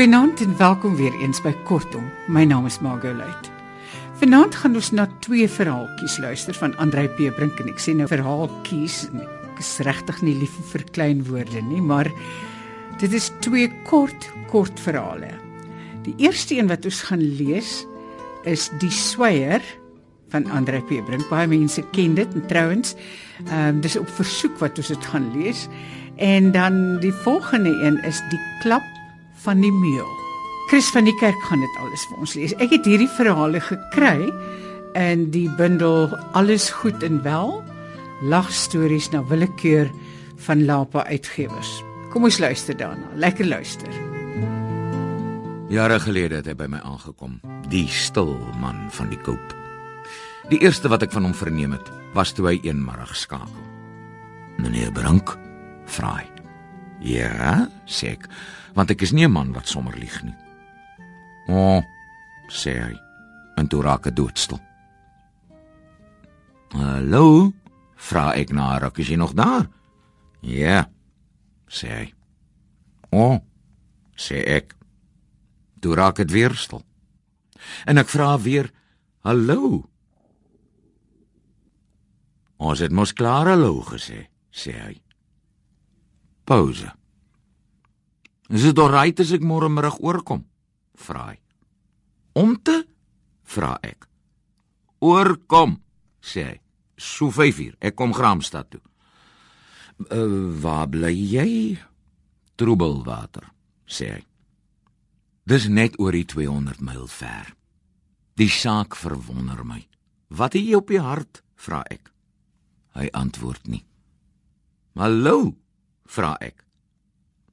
Goeienaand en welkom weer eens by Kortom. My naam is Margolite. Vanaand gaan ons na twee verhaaltjies luister van Andrei P. Brink en ek sê nou verhaaltjies ek is regtig nie lief vir klein woorde nie, maar dit is twee kort kort verhale. Die eerste een wat ons gaan lees is Die Sweier van Andrei P. Brink. Baie mense ken dit en trouens, ehm um, dis op versoek wat ons dit gaan lees. En dan die volgende een is Die Klap van die meul. Chris van die kerk gaan dit alles vir ons lees. Ek het hierdie verhale gekry in die bundel Alles goed en wel lagstories na willekeur van Lapa Uitgewers. Kom ons luister daarna. Lekker luister. Jare gelede het hy by my aangekom, die stil man van die koop. Die eerste wat ek van hom verneem het, was toe hy eenmiddag skakel. "Meneer Brink?" vra hy. "Ja," sê ek want ek is nie 'n man wat sommer lieg nie. O, oh, sê hy. En toe raak hy doodstil. Hallo, vra ek na haar, is jy nog daar? Ja, sê hy. O, oh, sê ek. Toe raak dit weer stil. En ek vra weer, hallo. Ons het mos klaar hallo gesê, sê hy. Pause. Is dit alright as ek môre middag oorkom? vra hy. Om te vra ek. Oorkom, sê hy. So 5 uur. Ek kom Gramstad toe. Uh, waar bly jy? Troebelwater, sê hy. Dis net oor die 200 myl ver. Die saak verwonder my. Wat het jy op die hart? vra ek. Hy antwoord nie. Hallo, vra ek.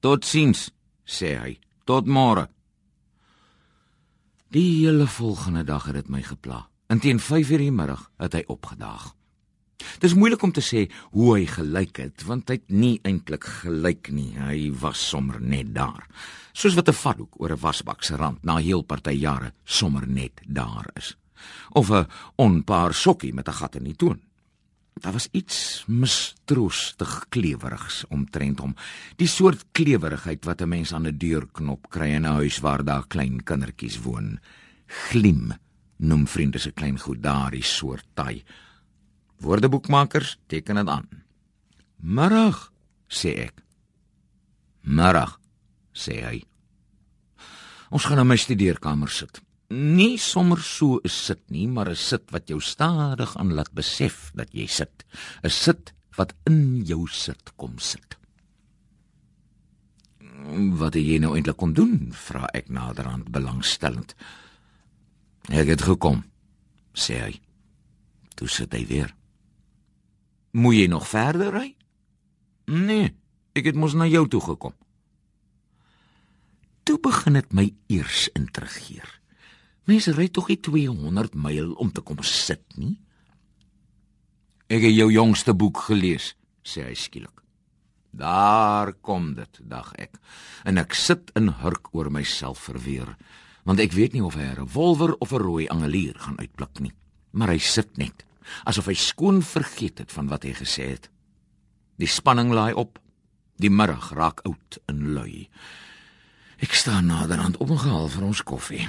Totsiens sê hy. Tot môre. Die hele volgende dag het dit my gepla. En teen 5:00 die middag het hy opgedaag. Dis moeilik om te sê hoe hy gelyk het, want hy het nie eintlik gelyk nie. Hy was sommer net daar. Soos wat 'n vatdoek oor 'n wasbak se rand na heel party jare sommer net daar is. Of 'n onpaar sokkie met 'n gat in die toon. Daar was iets mistroostig klewerigs omtrent hom. Die soort klewerigheid wat 'n mens aan 'n deurknop kry in 'n huis waar daar klein kindertjies woon. Glim noem vriende se klein goed daardie soort taai. Woordeboekmakers teken dit aan. Middag, sê ek. Middag, sê hy. Ons gaan in my studeerkamer sit nie sommer so 'n sit nie, maar 'n sit wat jou stadig aan laat besef dat jy sit. 'n Sit wat in jou sit kom sit. Wat jy nou eintlik kom doen, vra ek naderhand belangstellend. Ek het gekom, sê hy. Toe sit hy weer. Moet jy nog verder ry? Nee, ek het mos na jou toe gekom. Toe begin dit my eers intrigeer. Mense ry tog nie 200 myl om te kom sit nie. Ek het jou jongste boek gelees, sê hy skielik. Daar kom dit, dag ek. En ek sit in hurk oor myself verweer, want ek weet nie of hy 'n revolver of 'n rooi angelier gaan uitblik nie. Maar hy sit net, asof hy skoon vergeet het van wat hy gesê het. Die spanning laai op. Die middag raak oud en lui. Ek staan naderhand opgehaal vir ons koffie.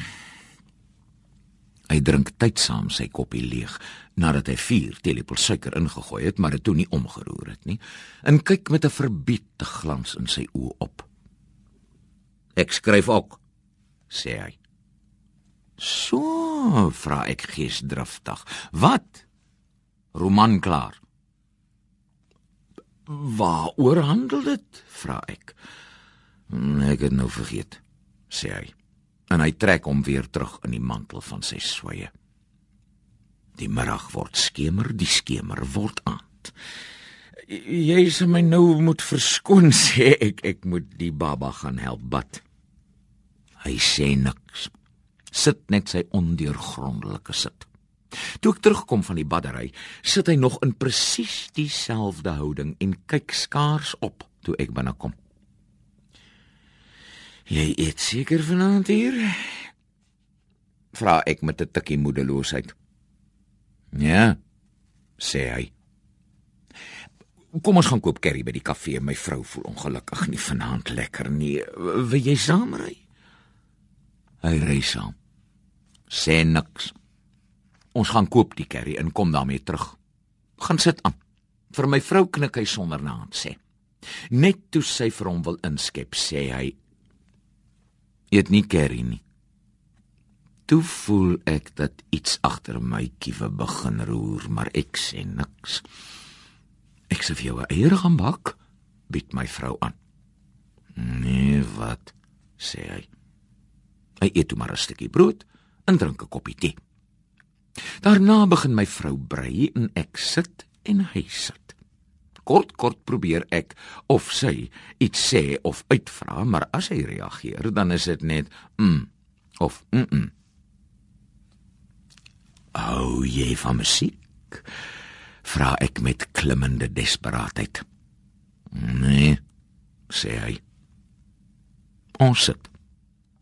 Hy drink tydsaam sy koppie leeg nadat hy 4 teelepel suiker ingegooi het, maar dit toe nie omgeroer het nie. En kyk met 'n verbiete glans in sy oë op. Ek skryf ook, sê hy. So, vra ek geesdriftig. Wat? Roman klaar. Waaroor handel dit? vra ek. Hm, ek het nou vergeet, sê hy en hy trek hom weer terug in die mantel van sy sweye. Die middag word skemer, die skemer word aand. Jy sê my nou moet verskoon sê ek ek moet die baba gaan help bad. Hy sê niks. Sit net sy ondeurgrondelike sit. Toe ek terugkom van die baddery, sit hy nog in presies dieselfde houding en kyk skaars op toe ek binnekom. Jy eet seker vanaand hier? vra ek met 'n tikkie moedeloosheid. Ja, sê hy. Kom ons gaan koop curry by die kafee. My vrou voel ongelukkig nie vanaand lekker nie. Wil jy saam ry? Hy ry saam. Sê niks. Ons gaan koop die curry en kom daarmee terug. Gaan sit aan. Vir my vrou knik hy sonder na aan sê. Net toe sy vir hom wil inskep, sê hy: "Eet nie curry nie." Toe voel ek dat iets agter my kiewe begin roer, maar ek sê niks. Ek sê vir jou 'n eier gaan bak, bied my vrou aan. Nee, wat sê hy? Hy eet maar 'n stukkie brood en drink 'n koppie tee. Daarna begin my vrou brei en ek sit en hy sit. Kort kort probeer ek of sy iets sê of uitvra, maar as hy reageer, dan is dit net mm of mm. -mm. Hou jy van musiek? Vra ek met klimmende desperaatheid. Nee, sê hy. Ons sit.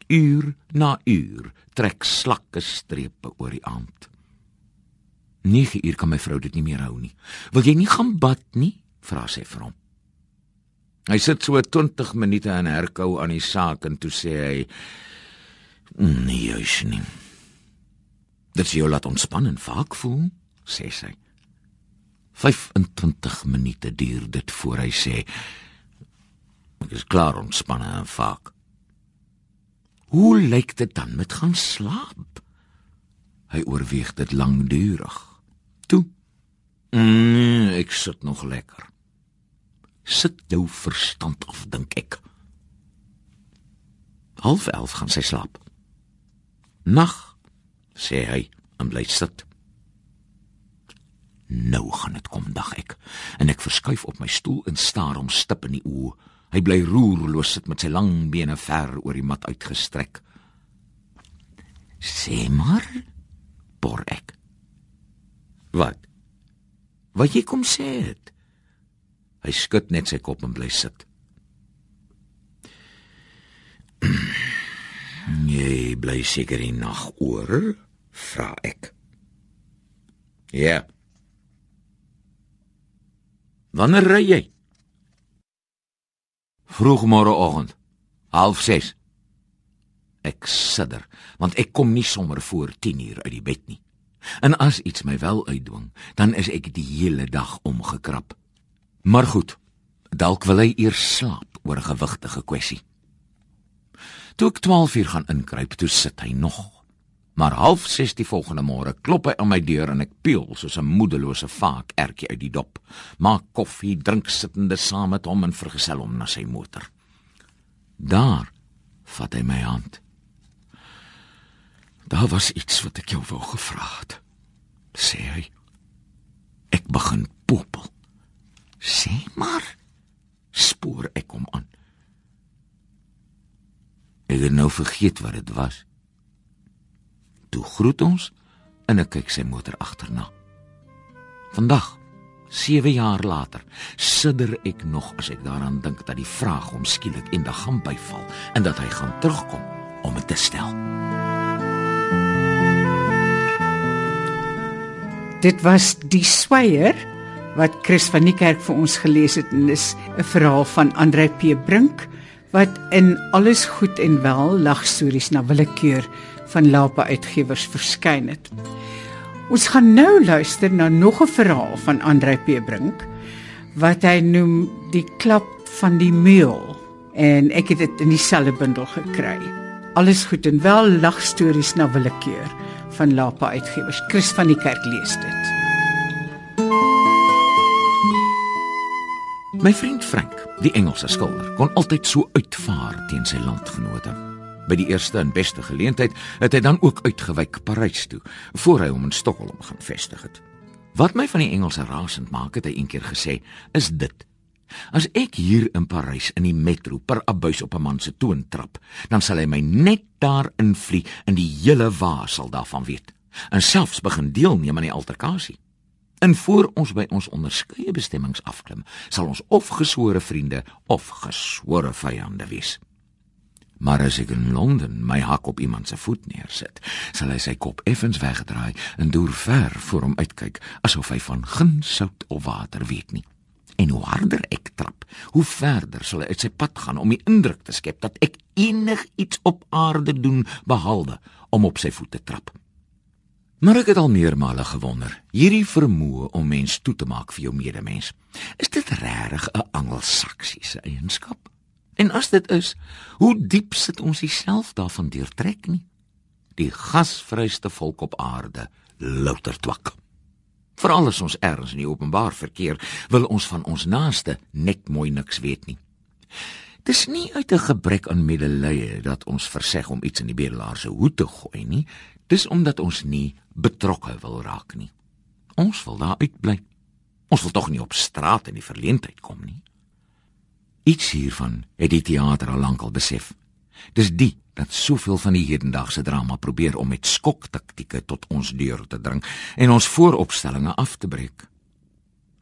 Uur na uur trek slakke strepe oor die aand. 9 uur kan my vrou dit nie meer hou nie. Wil jy nie gaan bad nie? vra sy vir hom. Hy sit so 20 minute in herkou aan die saak en toe sê hy: "Nee, jy's nie." Dit jou laat ontspan en vaak voel, sê sy. 25 minute duur dit voor hy sê ek is klaar ontspanne en vaak. Hoe lyk dit dan met gaan slaap? Hy oorweeg dit lankdurig. Toe. Mm, ek sit nog lekker. Sit jou verstand af, dink ek. Half 11 gaan sy slaap. Nag sê hy en bly sit. Nou gaan dit kom dag ek en ek verskuif op my stoel en staar hom stip in die oë. Hy bly roerloos sit met sy lang bene ver oor die mat uitgestrek. Sê maar, bor ek. Wat? Wat jy kom sê het? Hy skud net sy kop en bly sit. Jy bly seker die nag oor? vra ek. Ja. Wanneer ry jy? Vroegmôreoggend, 06:30. Ek sidder, want ek kom nie sommer voor 10:00 uit die bed nie. En as iets my wel uitdwing, dan is ek die hele dag omgekrap. Maar goed, dalk wil hy eers slaap oor 'n gewigtige kwessie. Toe ek 12:00 gaan inkruip, toe sit hy nog Maar half 6 die volgende môre klop hy aan my deur en ek peel soos 'n moedelose vaak ertjie uit die dop. Maak koffie, drink sittende saam met hom en vergesel hom na sy motor. Daar vat hy my hand. Daar was iets wat ek jou wou gevra het. Sê hy. Ek begin popel. Sê maar. Spoor ek hom aan. Ek het nou vergeet wat dit was. Toe groet ons en ek kyk sy motor agterna. Vandag, 7 jaar later, sidder ek nog as ek daaraan dink dat die vraag hom skielik eendag gaan byval en dat hy gaan terugkom om dit te stel. Dit was die sweier wat Chris van die kerk vir ons gelees het. En dis 'n verhaal van Andre P. Brink wat in alles goed en wel lagstories na willekeur van Lapa Uitgewers verskyn het. Ons gaan nou luister na nog 'n verhaal van Andrei Pebrink wat hy noem Die klap van die meul en ek het dit in dieselfde bundel gekry. Alles goed en wel lagstories na willekeur van Lapa Uitgewers. Chris van die kerk lees dit. My vriend Frank, die Engelse skilder, kon altyd so uitvaar teen sy landgenote. By die eerste en beste geleentheid het hy dan ook uitgewyk Parys toe voor hy hom in Stockholm gaan vestig het. Wat my van die Engelse rasend maak het hy eendag gesê, is dit: As ek hier in Parys in die metro per abuis op 'n man se toon trap, dan sal hy my net daar invlie en die hele waar sal daarvan weet en selfs begin deelneem aan die alterkasie. En voor ons by ons onderskeie bestemmings afklim, sal ons of gesore vriende of gesore vyande wees. Maar as ek in Londen my hak op iemand se voet neersit, sal hy sy kop effens wegdraai en deur ver voor hom uitkyk asof hy van geen sout of water weet nie. En hoe harder ek trap, hoe verder sal hy uit sy pad gaan om die indruk te skep dat ek enigiets op aarde doen behalwe om op sy voete trap. Maar ek het al meermale gewonder, hierdie vermoë om mens toe te maak vir jou medemens, is dit regtig 'n angelsaksiese eienskap? En as dit is, hoe diep sit ons self daarvan deurtrek nie? Die gasvryste volk op aarde, louter twak. Veral as ons ergens in die openbaar verkeer, wil ons van ons naaste net mooi niks weet nie. Dis nie uit 'n gebrek aan medelee dat ons verseg om iets in die bedelaar se hoed te gooi nie, dis omdat ons nie betrokke wil raak nie. Ons wil daar uitbly. Ons wil tog nie op straat in die verleentheid kom nie. Iets hiervan het die teater al lankal besef. Dis die dat soveel van die hedendaagse drama probeer om met skoktaktieke tot ons deur te dring en ons vooropstellinge af te breek.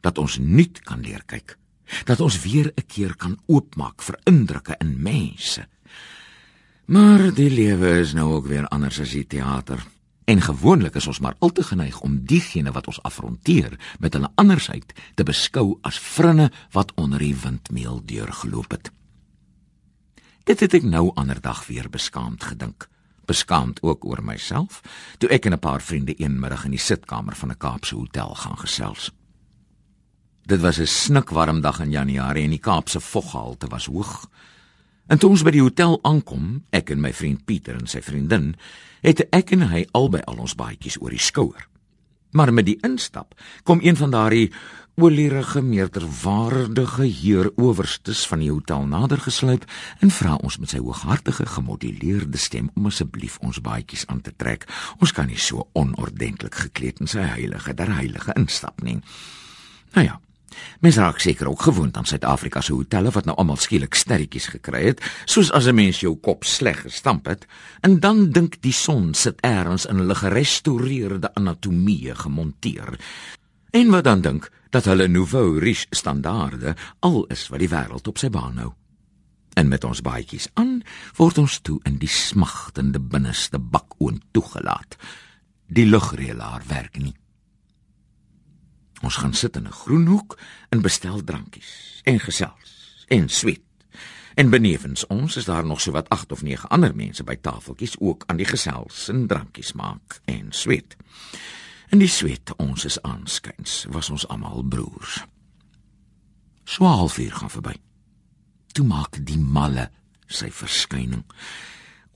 Dat ons nuut kan leer kyk. Dat ons weer 'n keer kan oopmaak vir indrukke in mense. Maar die lewe is nou ook weer anders as die teater. En gewoonlik is ons maar al te geneig om diegene wat ons afronteer met hulle andersheid te beskou as vrinne wat onder die windmeel deurgeloop het. Dit het ek nou ander dag weer beskaamd gedink. Beskaamd ook oor myself toe ek en 'n paar vriende een middag in die sitkamer van 'n Kaapse hotel gaan gesels. Dit was 'n snikwarm dag in Januarie en die Kaapse voggehalte was hoog. En toe ons by die hotel aankom, ek en my vriend Pieter en sy vriendin, het ek en hy albei al ons baadjies oor die skouer. Maar met die instap kom een van daardie olierige meerderwaardige heeroowerstes van die hotel nader gesluip en vra ons met sy hooghartige gemoduleerde stem om asseblief ons baadjies aan te trek. Ons kan nie so onordentlik gekleed in sy heilige der heilige instap nie. Nou ja, Mens raak seker ook gewoond aan Suid-Afrika se hotelle wat nou almal skielik sterretjies gekry het, soos as 'n mens jou kop sleg gestamp het, en dan dink die son sit eers in hulle gerestoreerde anatomie gemonteer. En wat dan dink dat hulle nouveau riche standaarde al is wat die wêreld op sy baan hou. En met ons baadjies aan word ons toe in die smagtende binneste bak oond toegelaat. Die lugreëlaar werk nie. Ons gaan sit in 'n groen hoek en bestel drankies en gesels en sweet. En benewens ons is daar nog so wat 8 of 9 ander mense by tafeltjies ook aan die gesels en drankies maak en sweet. En die sweet ons is aanskyns, was ons almal broers. Swaal vier gaan verby. Toe maak die malle sy verskyning.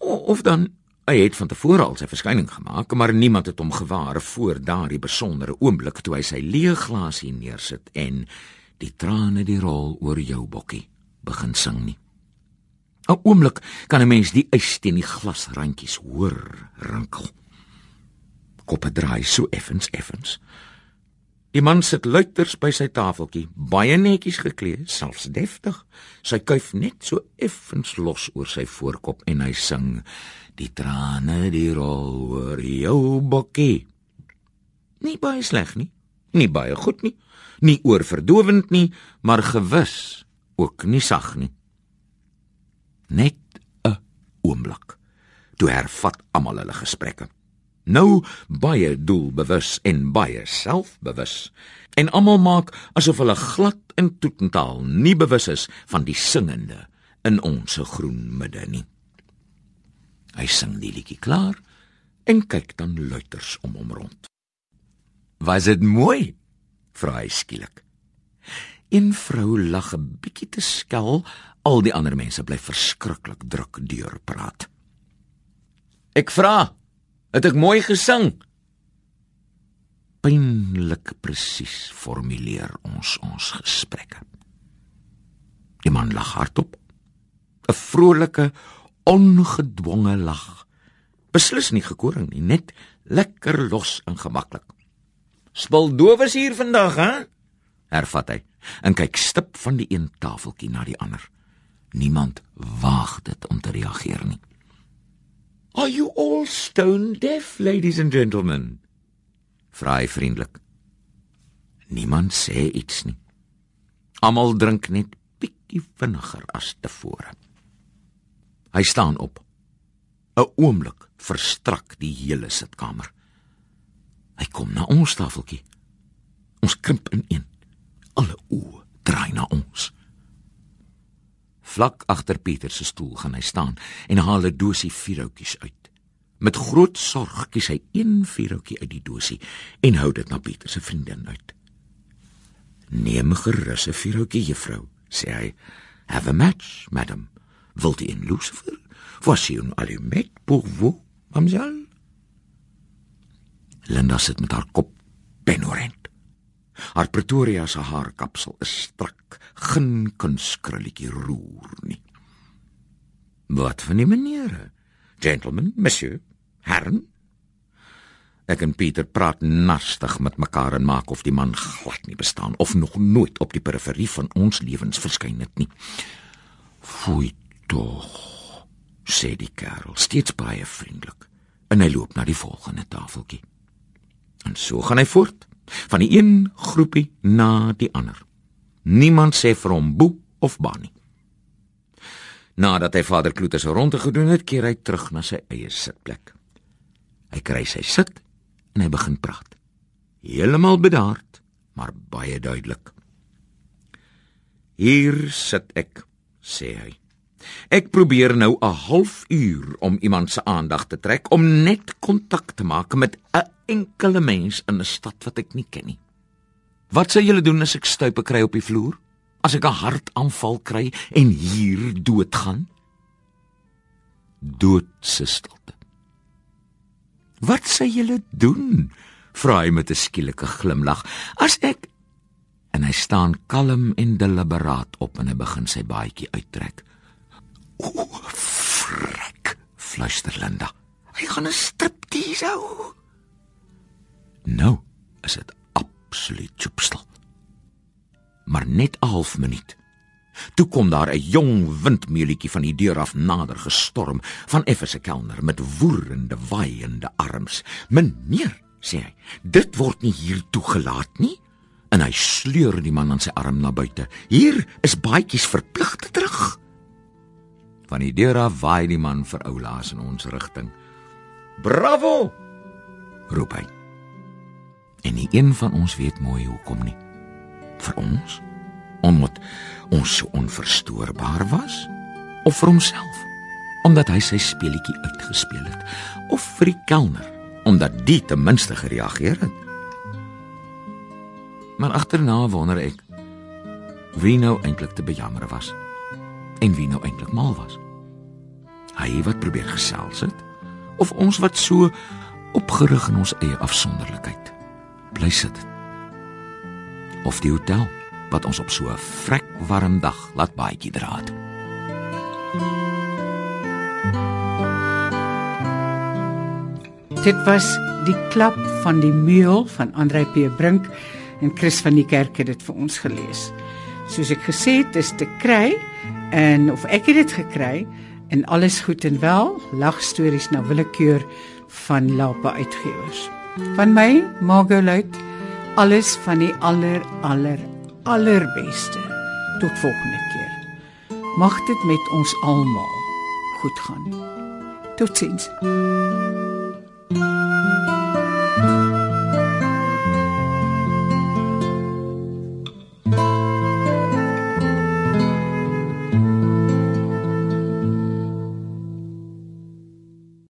Of dan Hy het van tevore al sy verskyning gemaak, maar niemand het hom gewaar voor daardie besondere oomblik toe hy sy leë glasie neersit en die trane die rol oor jou bokkie begin sing nie. 'n Oomblik kan 'n mens die ys teen die glasrandjies hoor rinkel. Koppe draai so effens effens. Die man sit luiters by sy tafeltjie, baie netjies geklee, selfs deftig. Sy kuif net so effens los oor sy voorkop en hy sing: "Die trane die rol oor jou bokkie." Nie baie sleg nie, nie baie goed nie, nie oorverdowend nie, maar gewis ook nie sag nie. Net 'n oomblik. Toe hervat almal hulle gesprekke nou baie doelbewus en baie selfbewus. En almal maak asof hulle glad en toetentaal nie bewus is van die singende in ons groen midde nie. Hy sing die liedjie klaar en kyk dan luiters om hom rond. Was dit mooi? vra hy skielik. Een vrou lag 'n bietjie te skel, al die ander mense bly verskriklik druk deur praat. Ek vra, Het ek mooi gesing? Pynlik presies formuleer ons ons gesprekke. Die man lag hardop. 'n Vrolike, ongedwonge lag. Beslis nie gekoring nie, net lekker los en gemaklik. Spil dowes hier vandag, hè? hervat hy en kyk stip van die een tafeltjie na die ander. Niemand waag dit om te reageer nie. Are you all stone deaf, ladies and gentlemen? Vra hy vriendelik. Niemand sê iets nie. Almal drink net bietjie vinniger as tevore. Hy staan op. 'n Oomblik verstrak die hele sitkamer. Hy kom na ons tafeltjie. Ons krimp ineen. Alle oë draai na ons. Vlak agter Pieter se stoel gaan hy staan en haal 'n dosie vuurhoutjies uit. Met groot sorg kies hy een vuurhoutjie uit die dosie en hou dit na Pieter se vriendin uit. "Neem gerus 'n vuurhoutjie, juffrou," sê hy. "Have a match, madam. Wilt u 'n lucifer? Voici un allumette pour vous, mademoiselle." Linda sit met haar kop penorent. Haar Pretoria se haarkapsel is strak, geen kunskrulletjie roer nie. Wat van die maniere? Gentlemen, monsieur, herren. Ek en Pieter praat nastig met mekaar en maak of die man glad nie bestaan of nog nooit op die periferie van ons lewens verskyn het nie. Fooi tog, sê die kerel, steeds baie vriendelik. En hy loop na die volgende tafeltjie. En so gaan hy voort van die een groepie na die ander. Niemand sê vir hom boe of ba nie. Nadat hy vader Kloete se ronde gedoen het, keer hy terug na sy eie sitplek. Hy kry sy sit en hy begin praat. Heeltemal bedaard, maar baie duidelik. Hier sit ek, sê hy. Ek probeer nou 'n halfuur om iemand se aandag te trek om net kontak te maak met 'n enkele mens in 'n stad wat ek nie ken nie. Wat sou julle doen as ek stuipe kry op die vloer? As ek 'n hartaanval kry en hier doodgaan? Doodse stilte. Wat sou julle doen? vra hy met 'n skielike glimlag. As ek en hy staan kalm en deliberaat op en hy begin sy baadjie uittrek. O, frek, fluister Linda. Hy gaan 'n striptease hou. Nou is dit absoluut choopstil. Maar net 'n half minuut. Toe kom daar 'n jong windmeelietjie van die deur af nader gestorm van effese kelner met woerende waaiende arms. "Meneer," sê hy, "dit word nie hier toegelaat nie." En hy sleur die man aan sy arm na buite. "Hier is baadjies verplig te terug." Van die deur af waai die man vir oulaas in ons rigting. "Bravo!" roep hy. En nie een van ons weet mooi hoekom nie. Vir ons omdat ons so onverstoorbaar was of vir homself omdat hy sy speletjie uitgespeel het of vir die kelner omdat die ten minste gereageer het. Maar agterna wonder ek wie nou eintlik te bejammer was en wie nou eintlik mal was. Hy wat probeer gesels het of ons wat so opgerig in ons eie afsonderlikheid bly sit. Of die hotel wat ons op so 'n vrek warm dag laat baadjie dra het. Dit was die klap van die meul van Andrei P Brink en Chris van die kerk het dit vir ons gelees. Soos ek gesê het, is te kry en of ek het dit gekry en alles goed en wel, lagstories na willekeur van Lapa uitgewers. Van my, Margolite, alles van die aller aller allerbeste. Tot volgende keer. Mag dit met ons almal goed gaan. Totsiens.